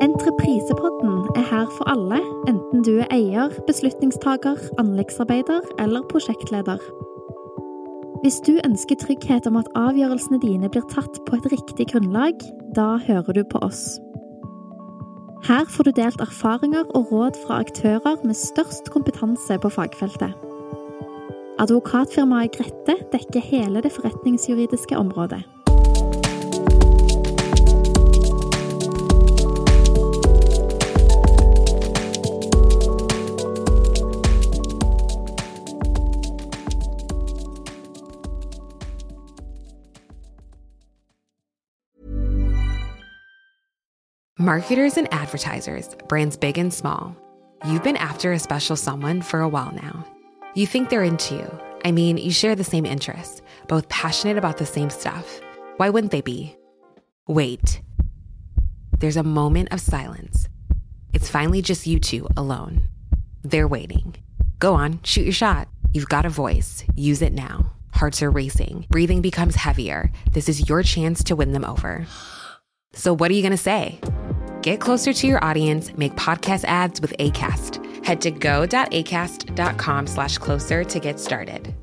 Entreprisepodden er her for alle, enten du er eier, beslutningstaker, anleggsarbeider eller prosjektleder. Hvis du ønsker trygghet om at avgjørelsene dine blir tatt på et riktig grunnlag, da hører du på oss. Her får du delt erfaringer og råd fra aktører med størst kompetanse på fagfeltet. Advokatfirmaet Grette dekker hele det forretningsjuridiske området. Marketers and advertisers, brands big and small. You've been after a special someone for a while now. You think they're into you. I mean, you share the same interests, both passionate about the same stuff. Why wouldn't they be? Wait. There's a moment of silence. It's finally just you two alone. They're waiting. Go on, shoot your shot. You've got a voice. Use it now. Hearts are racing. Breathing becomes heavier. This is your chance to win them over. So, what are you going to say? Get closer to your audience, make podcast ads with ACAST. Head to go.acast.com slash closer to get started.